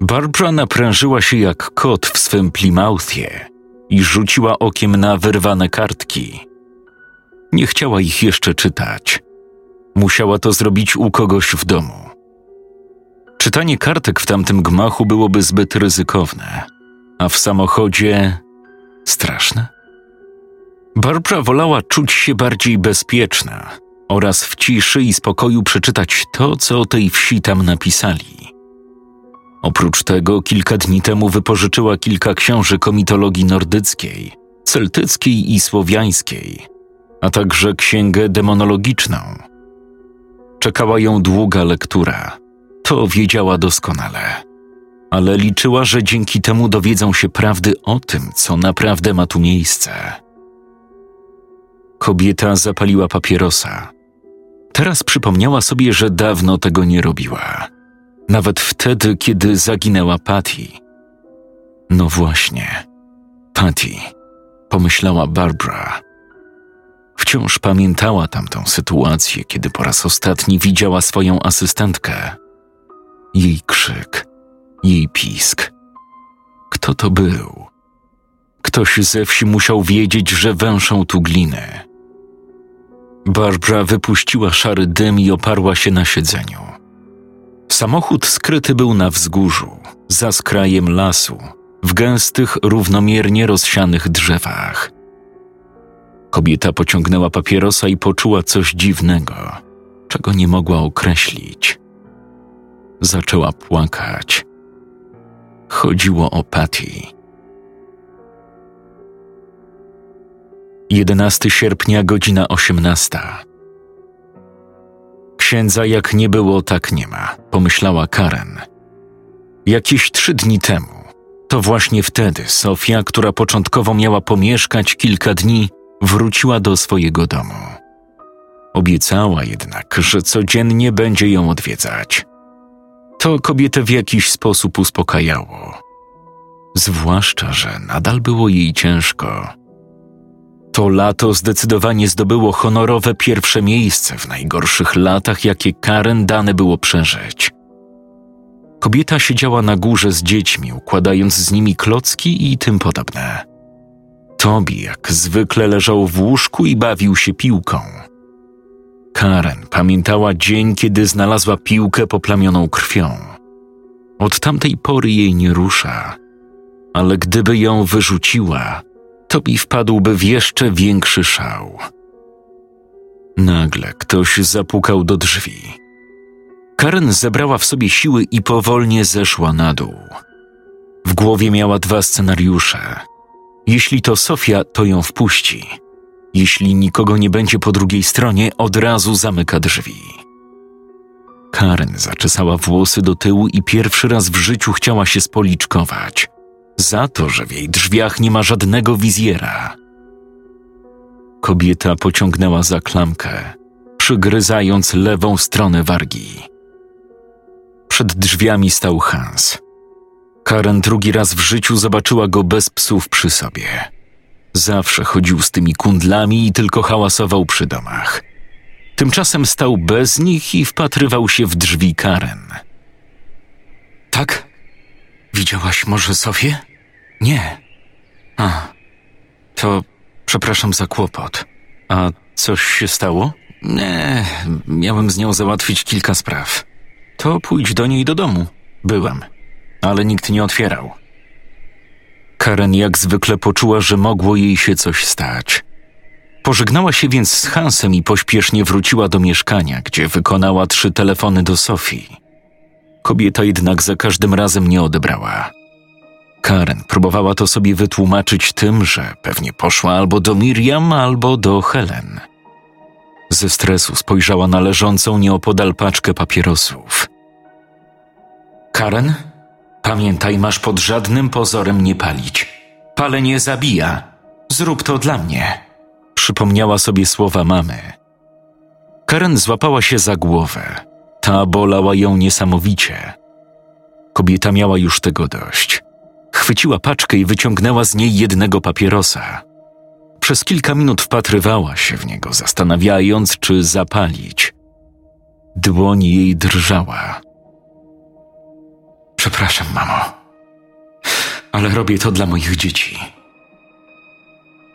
Barbara naprężyła się jak kot w swym Plymouthie i rzuciła okiem na wyrwane kartki. Nie chciała ich jeszcze czytać. Musiała to zrobić u kogoś w domu. Czytanie kartek w tamtym gmachu byłoby zbyt ryzykowne, a w samochodzie straszne. Barbara wolała czuć się bardziej bezpieczna oraz w ciszy i spokoju przeczytać to, co o tej wsi tam napisali. Oprócz tego kilka dni temu wypożyczyła kilka książek o mitologii nordyckiej, celtyckiej i słowiańskiej, a także księgę demonologiczną. Czekała ją długa lektura. To wiedziała doskonale. Ale liczyła, że dzięki temu dowiedzą się prawdy o tym, co naprawdę ma tu miejsce. Kobieta zapaliła papierosa. Teraz przypomniała sobie, że dawno tego nie robiła nawet wtedy, kiedy zaginęła Patty. No właśnie, Patty, pomyślała Barbara. Wciąż pamiętała tamtą sytuację, kiedy po raz ostatni widziała swoją asystentkę. Jej krzyk, jej pisk. Kto to był? Ktoś ze wsi musiał wiedzieć, że węszą tu gliny. Barbara wypuściła szary dym i oparła się na siedzeniu. Samochód skryty był na wzgórzu, za skrajem lasu, w gęstych, równomiernie rozsianych drzewach. Kobieta pociągnęła papierosa i poczuła coś dziwnego, czego nie mogła określić. Zaczęła płakać. Chodziło o Patty. 11 sierpnia, godzina 18. Księdza jak nie było, tak nie ma, pomyślała Karen. Jakieś trzy dni temu, to właśnie wtedy Sofia, która początkowo miała pomieszkać kilka dni, wróciła do swojego domu. Obiecała jednak, że codziennie będzie ją odwiedzać. To kobietę w jakiś sposób uspokajało. Zwłaszcza, że nadal było jej ciężko. To lato zdecydowanie zdobyło honorowe pierwsze miejsce w najgorszych latach, jakie Karen dane było przeżyć. Kobieta siedziała na górze z dziećmi, układając z nimi klocki i tym podobne. Tobi jak zwykle leżał w łóżku i bawił się piłką. Karen pamiętała dzień, kiedy znalazła piłkę poplamioną krwią. Od tamtej pory jej nie rusza, ale gdyby ją wyrzuciła, Tobi wpadłby w jeszcze większy szał. Nagle ktoś zapukał do drzwi. Karen zebrała w sobie siły i powolnie zeszła na dół. W głowie miała dwa scenariusze. Jeśli to Sofia, to ją wpuści. Jeśli nikogo nie będzie po drugiej stronie, od razu zamyka drzwi. Karen zaczesała włosy do tyłu i pierwszy raz w życiu chciała się spoliczkować za to, że w jej drzwiach nie ma żadnego wizjera. Kobieta pociągnęła za klamkę, przygryzając lewą stronę wargi. Przed drzwiami stał Hans. Karen drugi raz w życiu zobaczyła go bez psów przy sobie. Zawsze chodził z tymi kundlami i tylko hałasował przy domach. Tymczasem stał bez nich i wpatrywał się w drzwi Karen. Tak? Widziałaś może Sofię? Nie. A, to przepraszam za kłopot. A coś się stało? Nie, miałem z nią załatwić kilka spraw. To pójdź do niej do domu. Byłem, ale nikt nie otwierał. Karen jak zwykle poczuła, że mogło jej się coś stać. Pożegnała się więc z Hansem i pośpiesznie wróciła do mieszkania, gdzie wykonała trzy telefony do Sofii. Kobieta jednak za każdym razem nie odebrała. Karen próbowała to sobie wytłumaczyć tym, że pewnie poszła albo do Miriam, albo do Helen. Ze stresu spojrzała na leżącą nieopodal paczkę papierosów. Karen, pamiętaj, masz pod żadnym pozorem nie palić. Palenie zabija. Zrób to dla mnie. Przypomniała sobie słowa mamy. Karen złapała się za głowę. Ta bolała ją niesamowicie. Kobieta miała już tego dość. Chwyciła paczkę i wyciągnęła z niej jednego papierosa. Przez kilka minut wpatrywała się w niego, zastanawiając, czy zapalić. Dłoń jej drżała. Przepraszam, mamo, ale robię to dla moich dzieci.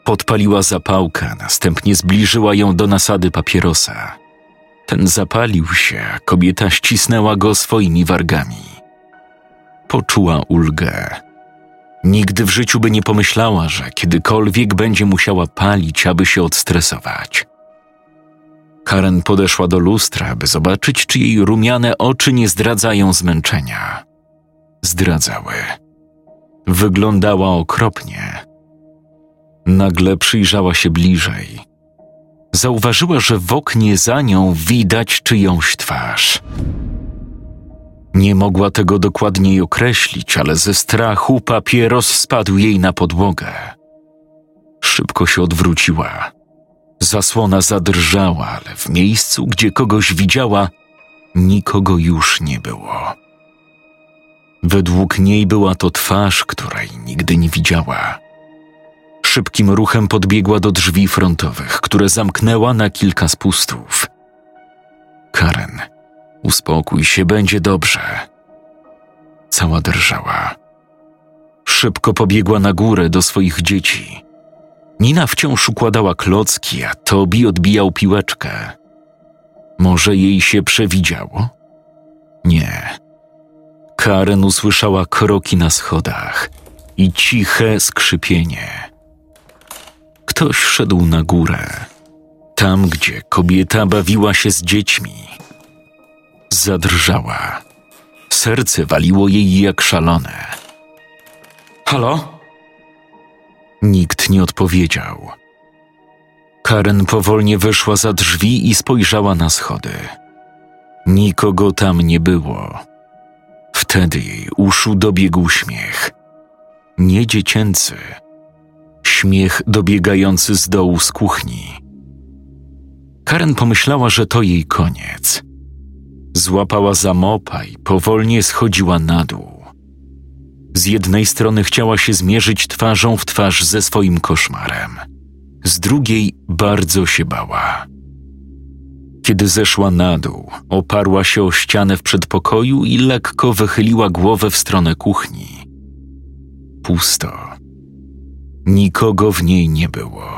Podpaliła zapałkę, następnie zbliżyła ją do nasady papierosa. Ten zapalił się, a kobieta ścisnęła go swoimi wargami. Poczuła ulgę. Nigdy w życiu by nie pomyślała, że kiedykolwiek będzie musiała palić, aby się odstresować. Karen podeszła do lustra, by zobaczyć, czy jej rumiane oczy nie zdradzają zmęczenia. Zdradzały. Wyglądała okropnie. Nagle przyjrzała się bliżej. Zauważyła, że w oknie za nią widać czyjąś twarz. Nie mogła tego dokładniej określić, ale ze strachu papieros spadł jej na podłogę. Szybko się odwróciła. Zasłona zadrżała, ale w miejscu, gdzie kogoś widziała, nikogo już nie było. Według niej była to twarz, której nigdy nie widziała. Szybkim ruchem podbiegła do drzwi frontowych, które zamknęła na kilka spustów. Karen, uspokój się, będzie dobrze. Cała drżała. Szybko pobiegła na górę do swoich dzieci. Nina wciąż układała klocki, a Tobi odbijał piłeczkę. Może jej się przewidziało? Nie. Karen usłyszała kroki na schodach i ciche skrzypienie. Ktoś szedł na górę, tam gdzie kobieta bawiła się z dziećmi. Zadrżała. Serce waliło jej jak szalone. Halo? Nikt nie odpowiedział. Karen powolnie wyszła za drzwi i spojrzała na schody. Nikogo tam nie było. Wtedy jej uszu dobiegł śmiech. Nie dziecięcy, śmiech dobiegający z dołu z kuchni. Karen pomyślała, że to jej koniec. Złapała za mopa i powolnie schodziła na dół. Z jednej strony chciała się zmierzyć twarzą w twarz ze swoim koszmarem, z drugiej bardzo się bała. Kiedy zeszła na dół, oparła się o ścianę w przedpokoju i lekko wychyliła głowę w stronę kuchni. Pusto. Nikogo w niej nie było.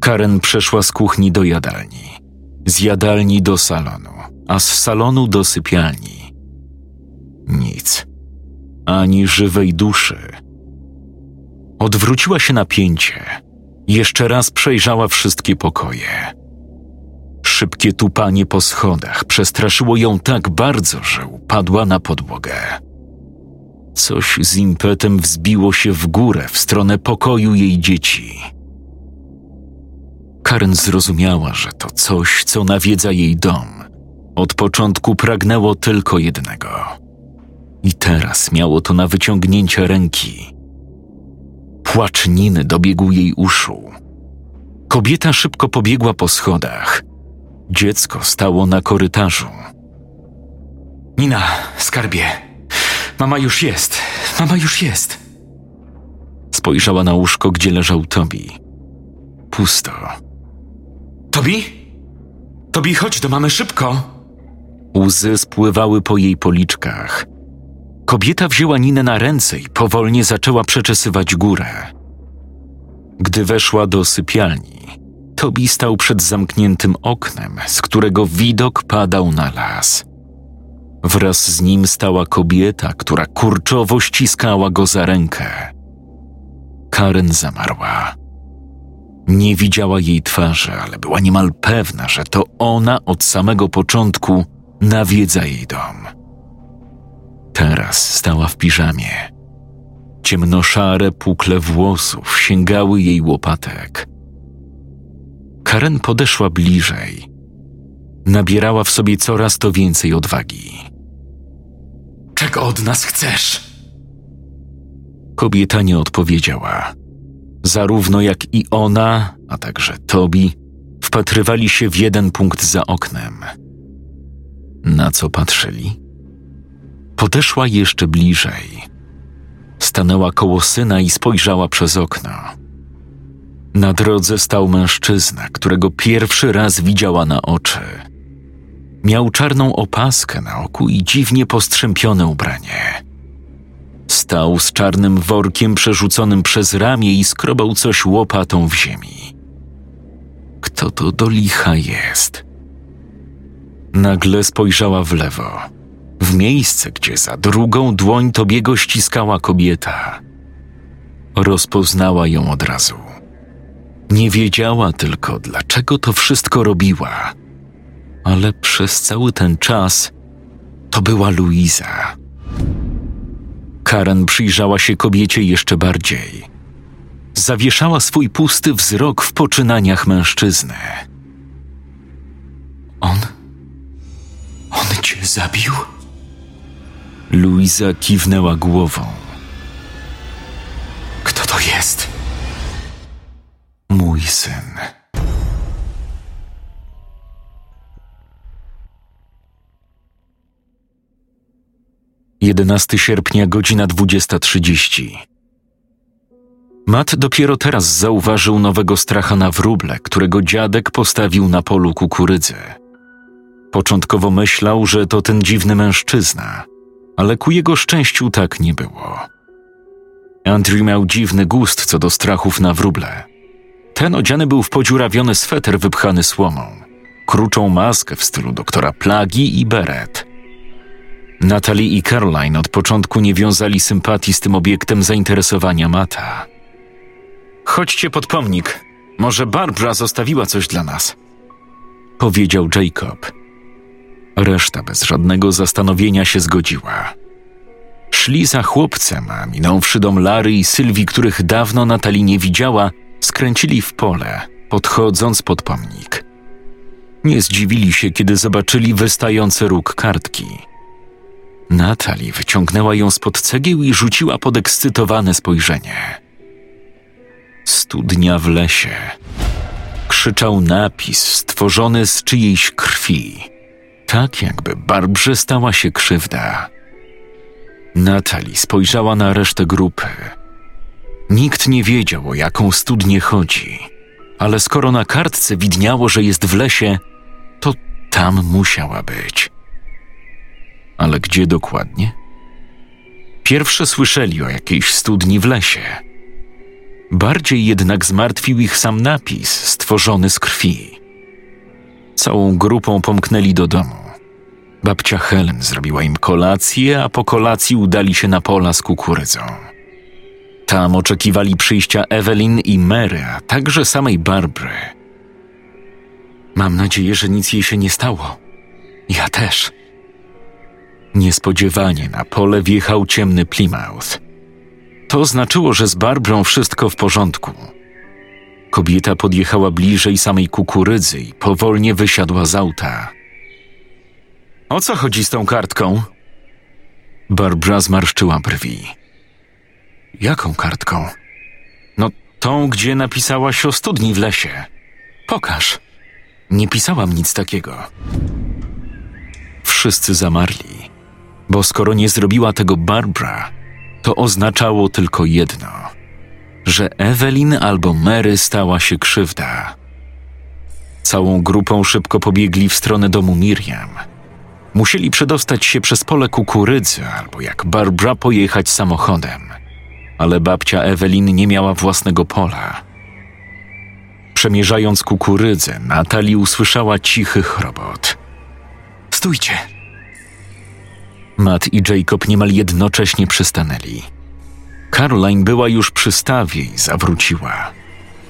Karen przeszła z kuchni do jadalni, z jadalni do salonu, a z salonu do sypialni. Nic, ani żywej duszy. Odwróciła się na pięcie. Jeszcze raz przejrzała wszystkie pokoje. Szybkie tupanie po schodach przestraszyło ją tak bardzo, że upadła na podłogę. Coś z impetem wzbiło się w górę w stronę pokoju jej dzieci. Karen zrozumiała, że to coś, co nawiedza jej dom, od początku pragnęło tylko jednego. I teraz miało to na wyciągnięcie ręki. Płacz Niny dobiegł jej uszu. Kobieta szybko pobiegła po schodach. Dziecko stało na korytarzu. Nina, skarbie, Mama już jest. Mama już jest. Spojrzała na łóżko, gdzie leżał Tobi. Pusto. Tobi? Tobi, chodź do mamy szybko. Łzy spływały po jej policzkach. Kobieta wzięła Ninę na ręce i powolnie zaczęła przeczesywać górę. Gdy weszła do sypialni, Tobi stał przed zamkniętym oknem, z którego widok padał na las. Wraz z nim stała kobieta, która kurczowo ściskała go za rękę. Karen zamarła. Nie widziała jej twarzy, ale była niemal pewna, że to ona od samego początku nawiedza jej dom. Teraz stała w piżamie. Ciemnoszare pukle włosów sięgały jej łopatek. Karen podeszła bliżej. Nabierała w sobie coraz to więcej odwagi. Czego od nas chcesz? Kobieta nie odpowiedziała. Zarówno jak i ona, a także Tobi, wpatrywali się w jeden punkt za oknem. Na co patrzyli? Podeszła jeszcze bliżej. Stanęła koło syna i spojrzała przez okno. Na drodze stał mężczyzna, którego pierwszy raz widziała na oczy. Miał czarną opaskę na oku i dziwnie postrzępione ubranie. Stał z czarnym workiem przerzuconym przez ramię i skrobał coś łopatą w ziemi. Kto to do licha jest? Nagle spojrzała w lewo, w miejsce, gdzie za drugą dłoń Tobiego ściskała kobieta. Rozpoznała ją od razu. Nie wiedziała tylko, dlaczego to wszystko robiła, ale przez cały ten czas to była Luiza. Karen przyjrzała się kobiecie jeszcze bardziej. Zawieszała swój pusty wzrok w poczynaniach mężczyzny. On. On cię zabił? Luiza kiwnęła głową. Kto to jest? Mój syn. 11 sierpnia, godzina 20.30. Matt dopiero teraz zauważył nowego stracha na wróble, którego dziadek postawił na polu kukurydzy. Początkowo myślał, że to ten dziwny mężczyzna, ale ku jego szczęściu tak nie było. Andrew miał dziwny gust co do strachów na wróble. Ten odziany był w podziurawiony sweter wypchany słomą, kruczą maskę w stylu doktora Plagi i beret – Natalie i Caroline od początku nie wiązali sympatii z tym obiektem zainteresowania Mata. Chodźcie pod pomnik. Może Barbara zostawiła coś dla nas. Powiedział Jacob. Reszta bez żadnego zastanowienia się zgodziła. Szli za chłopcem, a minąwszy dom Lary i Sylwii, których dawno Natalie nie widziała, skręcili w pole, podchodząc pod pomnik. Nie zdziwili się, kiedy zobaczyli wystający róg kartki – Natalie wyciągnęła ją spod cegieł i rzuciła podekscytowane spojrzenie. Studnia w lesie. Krzyczał napis stworzony z czyjejś krwi, tak jakby Barbrze stała się krzywda. Natalie spojrzała na resztę grupy. Nikt nie wiedział, o jaką studnię chodzi, ale skoro na kartce widniało, że jest w lesie, to tam musiała być ale gdzie dokładnie? Pierwsze słyszeli o jakiejś studni w lesie. Bardziej jednak zmartwił ich sam napis stworzony z krwi. Całą grupą pomknęli do domu. Babcia Helen zrobiła im kolację, a po kolacji udali się na pola z kukurydzą. Tam oczekiwali przyjścia Evelyn i Mary, a także samej Barbry. Mam nadzieję, że nic jej się nie stało. Ja też, Niespodziewanie na pole wjechał ciemny Plymouth. To znaczyło, że z Barbrą wszystko w porządku. Kobieta podjechała bliżej samej kukurydzy i powolnie wysiadła z auta. O co chodzi z tą kartką? Barbara zmarszczyła brwi. Jaką kartką? No, tą, gdzie napisałaś o studni w lesie. Pokaż. Nie pisałam nic takiego. Wszyscy zamarli bo skoro nie zrobiła tego Barbara, to oznaczało tylko jedno: że Evelyn albo Mary stała się krzywda. Całą grupą szybko pobiegli w stronę domu Miriam. Musieli przedostać się przez pole kukurydzy albo jak Barbara pojechać samochodem, ale babcia Evelyn nie miała własnego pola. Przemierzając kukurydzę, Natalie usłyszała cichy chrobot. Stójcie! Matt i Jacob niemal jednocześnie przystanęli. Caroline była już przy stawie i zawróciła.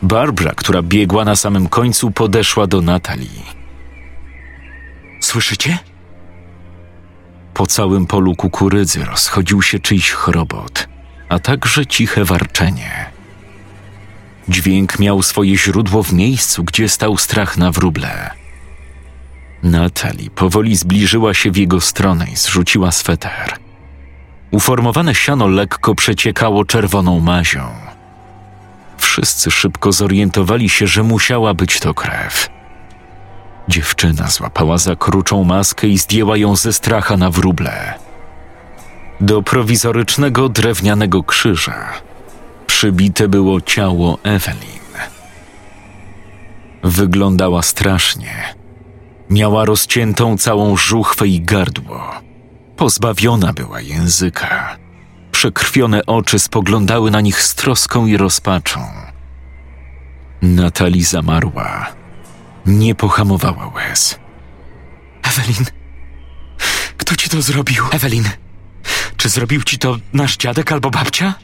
Barbara, która biegła na samym końcu, podeszła do Natalii. Słyszycie? Po całym polu kukurydzy rozchodził się czyjś chrobot, a także ciche warczenie. Dźwięk miał swoje źródło w miejscu, gdzie stał strach na wróble. Natalie powoli zbliżyła się w jego stronę i zrzuciła sweter. Uformowane siano lekko przeciekało czerwoną mazią. Wszyscy szybko zorientowali się, że musiała być to krew. Dziewczyna złapała za kruczą maskę i zdjęła ją ze stracha na wróble. Do prowizorycznego drewnianego krzyża przybite było ciało Evelyn. Wyglądała strasznie. Miała rozciętą całą żuchwę i gardło. Pozbawiona była języka. Przekrwione oczy spoglądały na nich z troską i rozpaczą. Natali zamarła. Nie pohamowała łez. Ewelin, kto ci to zrobił? Ewelin, czy zrobił ci to nasz dziadek albo babcia?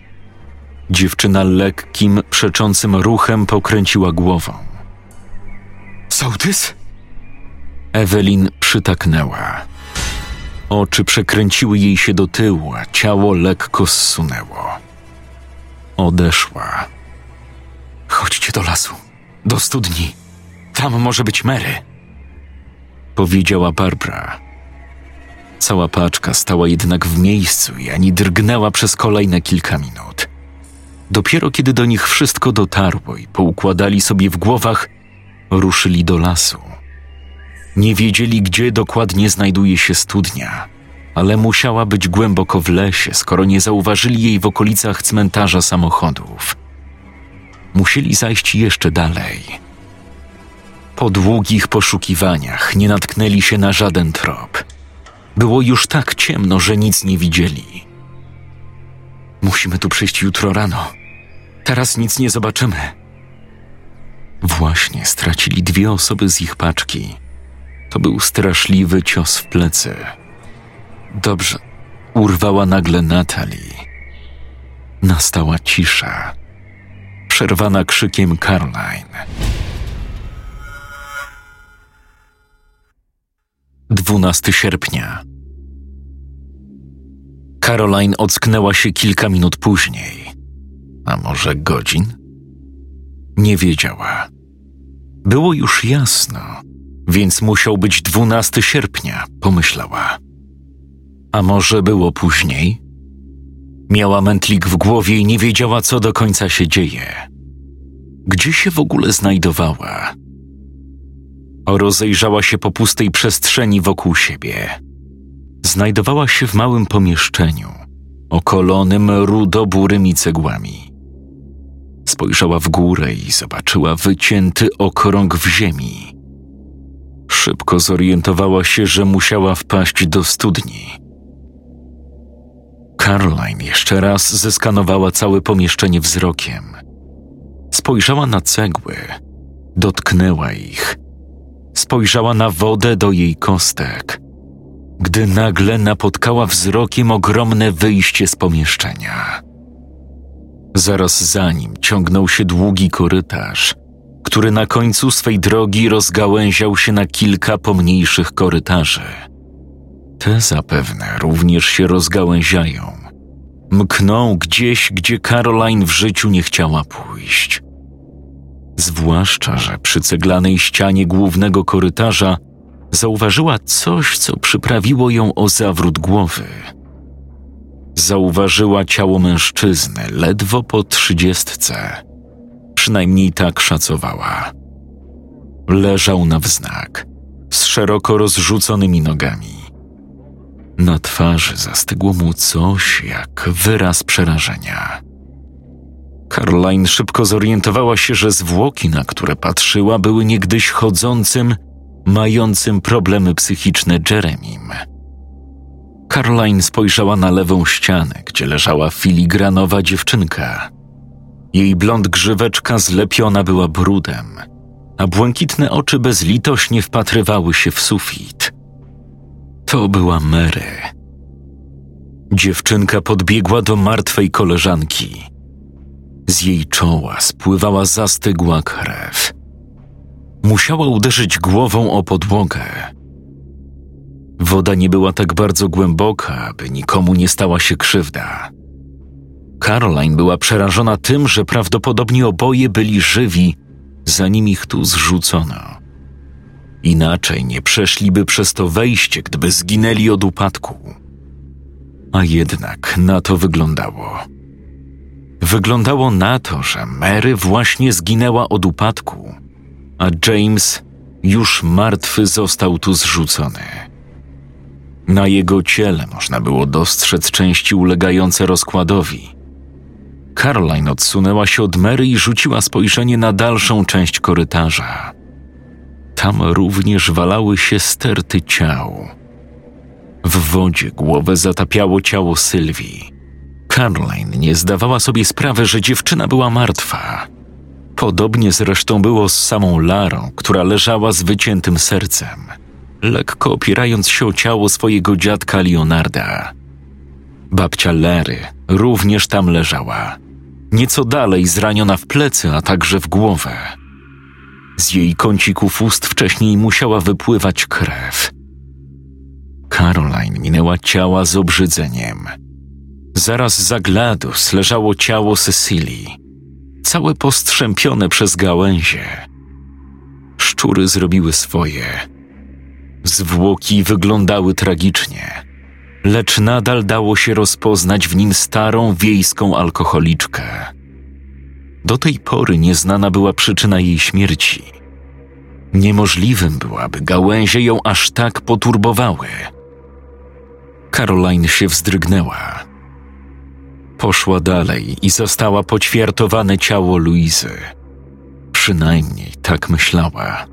Dziewczyna lekkim, przeczącym ruchem pokręciła głową. Sołtys? Ewelin przytaknęła. Oczy przekręciły jej się do tyłu, a ciało lekko zsunęło. Odeszła. Chodźcie do lasu, do studni. Tam może być Mary. Powiedziała Barbara. Cała paczka stała jednak w miejscu i ani drgnęła przez kolejne kilka minut. Dopiero kiedy do nich wszystko dotarło i poukładali sobie w głowach, ruszyli do lasu. Nie wiedzieli, gdzie dokładnie znajduje się studnia, ale musiała być głęboko w lesie, skoro nie zauważyli jej w okolicach cmentarza samochodów. Musieli zajść jeszcze dalej. Po długich poszukiwaniach nie natknęli się na żaden trop. Było już tak ciemno, że nic nie widzieli. Musimy tu przyjść jutro rano. Teraz nic nie zobaczymy. Właśnie stracili dwie osoby z ich paczki. To był straszliwy cios w plecy. Dobrze, urwała nagle Natalie. Nastała cisza, przerwana krzykiem Caroline. 12 sierpnia. Caroline ocknęła się kilka minut później. A może godzin? Nie wiedziała. Było już jasno, więc musiał być 12 sierpnia, pomyślała. A może było później? Miała mętlik w głowie i nie wiedziała, co do końca się dzieje. Gdzie się w ogóle znajdowała? Rozejrzała się po pustej przestrzeni wokół siebie. Znajdowała się w małym pomieszczeniu, okolonym rudo-burymi cegłami. Spojrzała w górę i zobaczyła wycięty okrąg w ziemi. Szybko zorientowała się, że musiała wpaść do studni. Caroline jeszcze raz zeskanowała całe pomieszczenie wzrokiem. Spojrzała na cegły, dotknęła ich. Spojrzała na wodę do jej kostek, gdy nagle napotkała wzrokiem ogromne wyjście z pomieszczenia. Zaraz za nim ciągnął się długi korytarz, który na końcu swej drogi rozgałęział się na kilka pomniejszych korytarzy. Te zapewne również się rozgałęziają. Mkną gdzieś, gdzie Caroline w życiu nie chciała pójść. Zwłaszcza, że przy ceglanej ścianie głównego korytarza zauważyła coś, co przyprawiło ją o zawrót głowy. Zauważyła ciało mężczyzny ledwo po trzydziestce. Przynajmniej tak szacowała. Leżał na wznak, z szeroko rozrzuconymi nogami. Na twarzy zastygło mu coś jak wyraz przerażenia. Caroline szybko zorientowała się, że zwłoki, na które patrzyła, były niegdyś chodzącym, mającym problemy psychiczne Jeremim. Caroline spojrzała na lewą ścianę, gdzie leżała filigranowa dziewczynka. Jej blond grzyweczka zlepiona była brudem, a błękitne oczy bezlitośnie wpatrywały się w sufit. To była Mary. Dziewczynka podbiegła do martwej koleżanki. Z jej czoła spływała zastygła krew. Musiała uderzyć głową o podłogę. Woda nie była tak bardzo głęboka, aby nikomu nie stała się krzywda. Caroline była przerażona tym, że prawdopodobnie oboje byli żywi, zanim ich tu zrzucono. Inaczej nie przeszliby przez to wejście, gdyby zginęli od upadku. A jednak na to wyglądało. Wyglądało na to, że Mary właśnie zginęła od upadku, a James już martwy został tu zrzucony. Na jego ciele można było dostrzec części ulegające rozkładowi. Caroline odsunęła się od Mary i rzuciła spojrzenie na dalszą część korytarza. Tam również walały się sterty ciał. W wodzie głowę zatapiało ciało Sylwii. Caroline nie zdawała sobie sprawy, że dziewczyna była martwa. Podobnie zresztą było z samą Larą, która leżała z wyciętym sercem, lekko opierając się o ciało swojego dziadka Leonarda. Babcia Lary również tam leżała, nieco dalej zraniona w plecy, a także w głowę. Z jej kącików ust wcześniej musiała wypływać krew. Caroline minęła ciała z obrzydzeniem. Zaraz za Gladus leżało ciało Cecilii, całe postrzępione przez gałęzie. Szczury zrobiły swoje. Zwłoki wyglądały tragicznie, lecz nadal dało się rozpoznać w nim starą wiejską alkoholiczkę. Do tej pory nieznana była przyczyna jej śmierci. Niemożliwym było, aby gałęzie ją aż tak poturbowały. Caroline się wzdrygnęła. Poszła dalej i zastała poćwiartowane ciało Luizy. Przynajmniej tak myślała,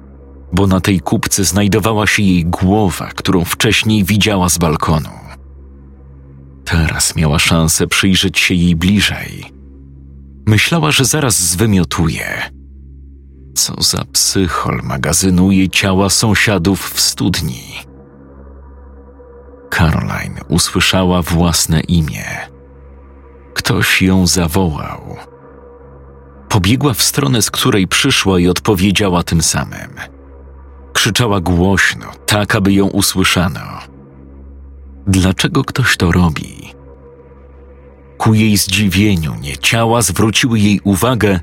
bo na tej kupce znajdowała się jej głowa, którą wcześniej widziała z balkonu. Teraz miała szansę przyjrzeć się jej bliżej. Myślała, że zaraz zwymiotuje. Co za psychol magazynuje ciała sąsiadów w studni. Caroline usłyszała własne imię. Ktoś ją zawołał. Pobiegła w stronę, z której przyszła i odpowiedziała tym samym. Krzyczała głośno, tak aby ją usłyszano. Dlaczego ktoś to robi? Ku jej zdziwieniu nie ciała zwróciły jej uwagę,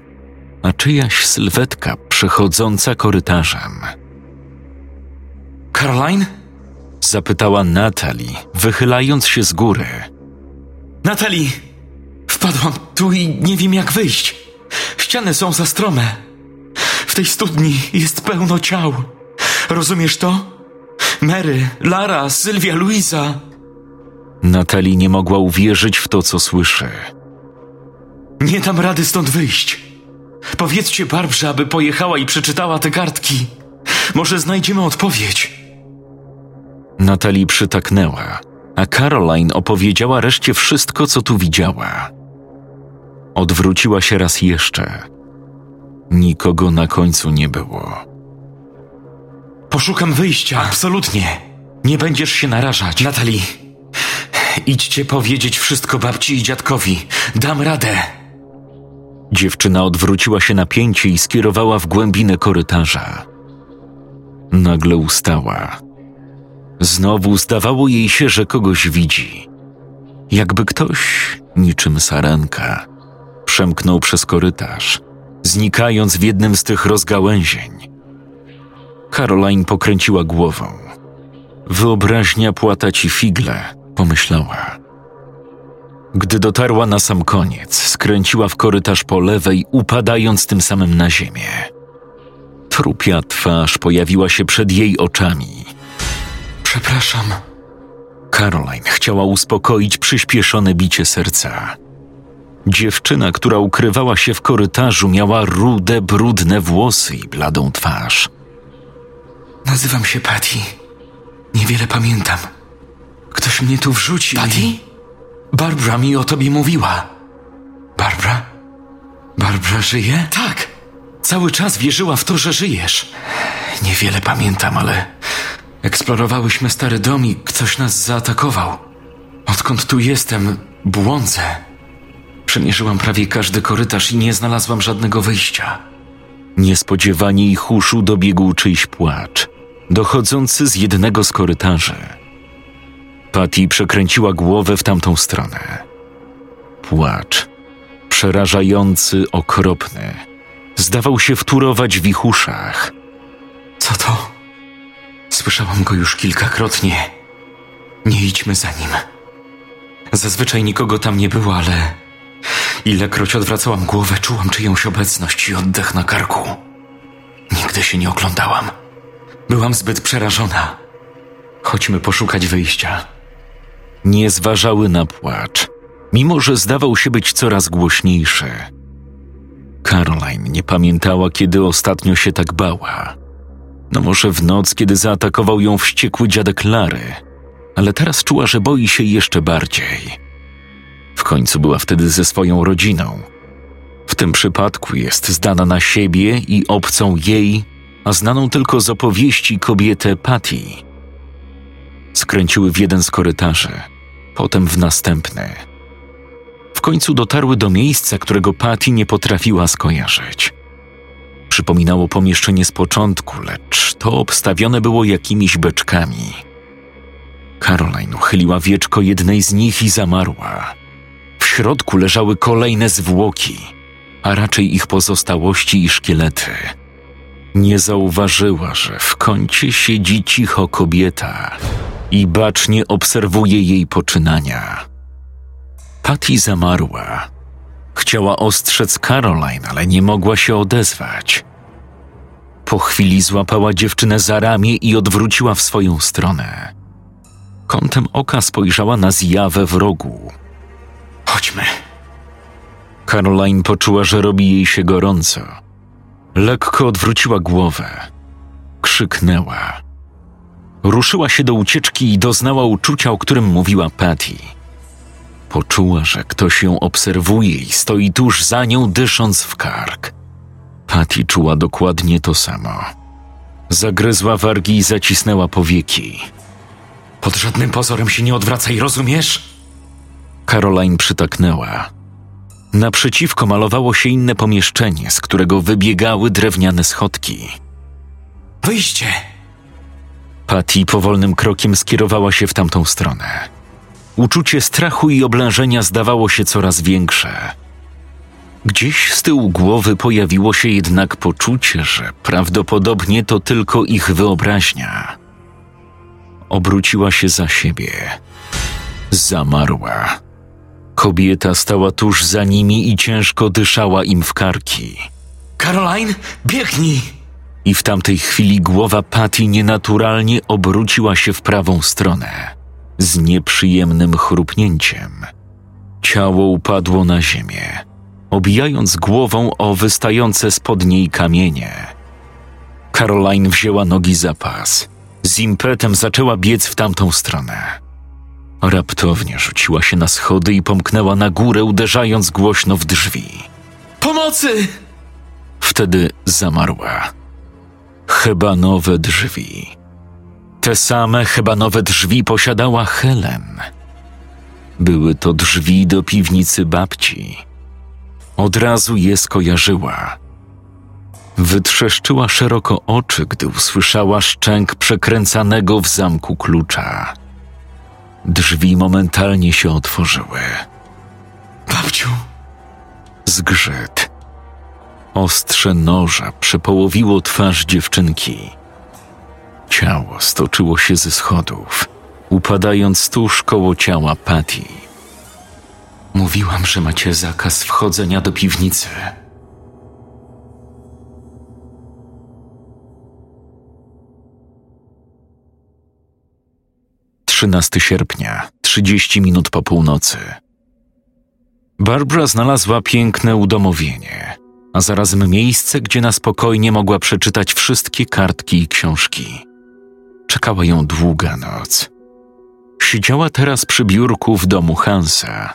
a czyjaś sylwetka przechodząca korytarzem. Caroline? Zapytała Natalie, wychylając się z góry. Natalie! Wpadłam tu i nie wiem jak wyjść. Ściany są za strome. W tej studni jest pełno ciał. Rozumiesz to? Mary, Lara, Sylwia, Luisa. Natalie nie mogła uwierzyć w to, co słyszy. Nie dam rady stąd wyjść. Powiedzcie Barbrze, aby pojechała i przeczytała te kartki. Może znajdziemy odpowiedź. Natalie przytaknęła, a Caroline opowiedziała reszcie wszystko, co tu widziała. Odwróciła się raz jeszcze. Nikogo na końcu nie było. Poszukam wyjścia. Absolutnie. Nie będziesz się narażać. Natalie, idźcie powiedzieć wszystko babci i dziadkowi. Dam radę. Dziewczyna odwróciła się na pięcie i skierowała w głębinę korytarza. Nagle ustała. Znowu zdawało jej się, że kogoś widzi. Jakby ktoś, niczym sarenka, przemknął przez korytarz, znikając w jednym z tych rozgałęzień. Caroline pokręciła głową. Wyobraźnia płata ci figle, pomyślała. Gdy dotarła na sam koniec, skręciła w korytarz po lewej, upadając tym samym na ziemię. Trupia twarz pojawiła się przed jej oczami. Przepraszam. Caroline chciała uspokoić przyspieszone bicie serca. Dziewczyna, która ukrywała się w korytarzu, miała rude, brudne włosy i bladą twarz. Nazywam się Patty. Niewiele pamiętam. Ktoś mnie tu wrzucił. Patty? Barbara mi o tobie mówiła. Barbara? Barbara żyje? Tak. Cały czas wierzyła w to, że żyjesz. Niewiele pamiętam, ale eksplorowałyśmy stary dom i ktoś nas zaatakował. Odkąd tu jestem, błądzę. Przemierzyłam prawie każdy korytarz i nie znalazłam żadnego wyjścia. Niespodziewanie ich uszu dobiegł czyjś płacz, dochodzący z jednego z korytarzy. Patty przekręciła głowę w tamtą stronę. Płacz, przerażający, okropny, zdawał się wtórować w ich uszach. Co to? Słyszałam go już kilkakrotnie. Nie idźmy za nim. Zazwyczaj nikogo tam nie było, ale ilekroć odwracałam głowę, czułam czyjąś obecność i oddech na karku. Nigdy się nie oglądałam. Byłam zbyt przerażona. Chodźmy poszukać wyjścia. Nie zważały na płacz, mimo że zdawał się być coraz głośniejszy. Caroline nie pamiętała, kiedy ostatnio się tak bała. No może w noc, kiedy zaatakował ją wściekły dziadek Lary, ale teraz czuła, że boi się jeszcze bardziej. W końcu była wtedy ze swoją rodziną. W tym przypadku jest zdana na siebie i obcą jej, a znaną tylko z opowieści kobietę Patty. Skręciły w jeden z korytarzy, potem w następny. W końcu dotarły do miejsca, którego Patty nie potrafiła skojarzyć. Przypominało pomieszczenie z początku, lecz to obstawione było jakimiś beczkami. Caroline uchyliła wieczko jednej z nich i zamarła. W środku leżały kolejne zwłoki, a raczej ich pozostałości i szkielety. Nie zauważyła, że w kącie siedzi cicho kobieta i bacznie obserwuje jej poczynania. Patty zamarła. Chciała ostrzec Caroline, ale nie mogła się odezwać. Po chwili złapała dziewczynę za ramię i odwróciła w swoją stronę. Kątem oka spojrzała na zjawę w rogu. Chodźmy. Caroline poczuła, że robi jej się gorąco. Lekko odwróciła głowę. Krzyknęła. Ruszyła się do ucieczki i doznała uczucia, o którym mówiła Patty. Poczuła, że ktoś ją obserwuje i stoi tuż za nią, dysząc w kark. Patty czuła dokładnie to samo. Zagryzła wargi i zacisnęła powieki. Pod żadnym pozorem się nie odwracaj, rozumiesz? Caroline przytaknęła. Naprzeciwko malowało się inne pomieszczenie, z którego wybiegały drewniane schodki. Wyjście! Patty powolnym krokiem skierowała się w tamtą stronę. Uczucie strachu i oblężenia zdawało się coraz większe. Gdzieś z tyłu głowy pojawiło się jednak poczucie, że prawdopodobnie to tylko ich wyobraźnia. Obróciła się za siebie. Zamarła. Kobieta stała tuż za nimi i ciężko dyszała im w karki. Caroline, biegnij! I w tamtej chwili głowa Patty nienaturalnie obróciła się w prawą stronę, z nieprzyjemnym chrupnięciem. Ciało upadło na ziemię, obijając głową o wystające spod niej kamienie. Caroline wzięła nogi za pas. Z impetem zaczęła biec w tamtą stronę. Raptownie rzuciła się na schody i pomknęła na górę, uderzając głośno w drzwi. Pomocy! Wtedy zamarła. Chyba nowe drzwi. Te same chyba nowe drzwi posiadała Helen. Były to drzwi do piwnicy babci. Od razu je skojarzyła. Wytrzeszczyła szeroko oczy, gdy usłyszała szczęk przekręcanego w zamku klucza. Drzwi momentalnie się otworzyły. Babciu! Zgrzyt. Ostrze noża przepołowiło twarz dziewczynki. Ciało stoczyło się ze schodów, upadając tuż koło ciała Patty. Mówiłam, że macie zakaz wchodzenia do piwnicy. 13 sierpnia, 30 minut po północy. Barbara znalazła piękne udomowienie, a zarazem miejsce, gdzie na spokojnie mogła przeczytać wszystkie kartki i książki. Czekała ją długa noc. Siedziała teraz przy biurku w domu Hansa.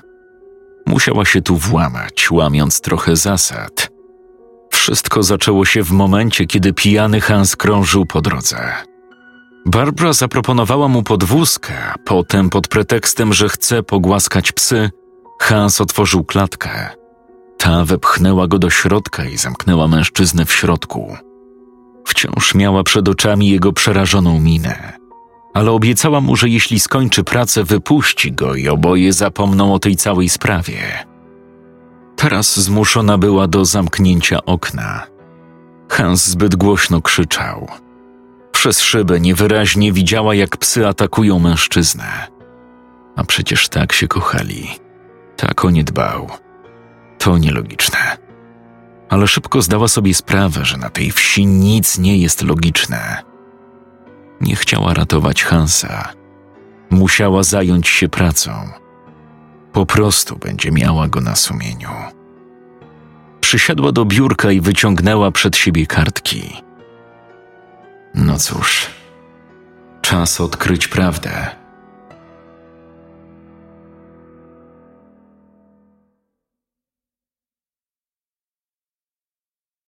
Musiała się tu włamać, łamiąc trochę zasad. Wszystko zaczęło się w momencie, kiedy pijany Hans krążył po drodze. Barbara zaproponowała mu podwózkę, potem pod pretekstem, że chce pogłaskać psy, Hans otworzył klatkę. Ta wepchnęła go do środka i zamknęła mężczyznę w środku. Wciąż miała przed oczami jego przerażoną minę, ale obiecała mu, że jeśli skończy pracę, wypuści go i oboje zapomną o tej całej sprawie. Teraz zmuszona była do zamknięcia okna. Hans zbyt głośno krzyczał – przez szybę niewyraźnie widziała, jak psy atakują mężczyznę. A przecież tak się kochali. Tak o nie dbał. To nielogiczne. Ale szybko zdała sobie sprawę, że na tej wsi nic nie jest logiczne. Nie chciała ratować Hansa. Musiała zająć się pracą. Po prostu będzie miała go na sumieniu. Przysiadła do biurka i wyciągnęła przed siebie kartki. No cóż, czas odkryć prawdę.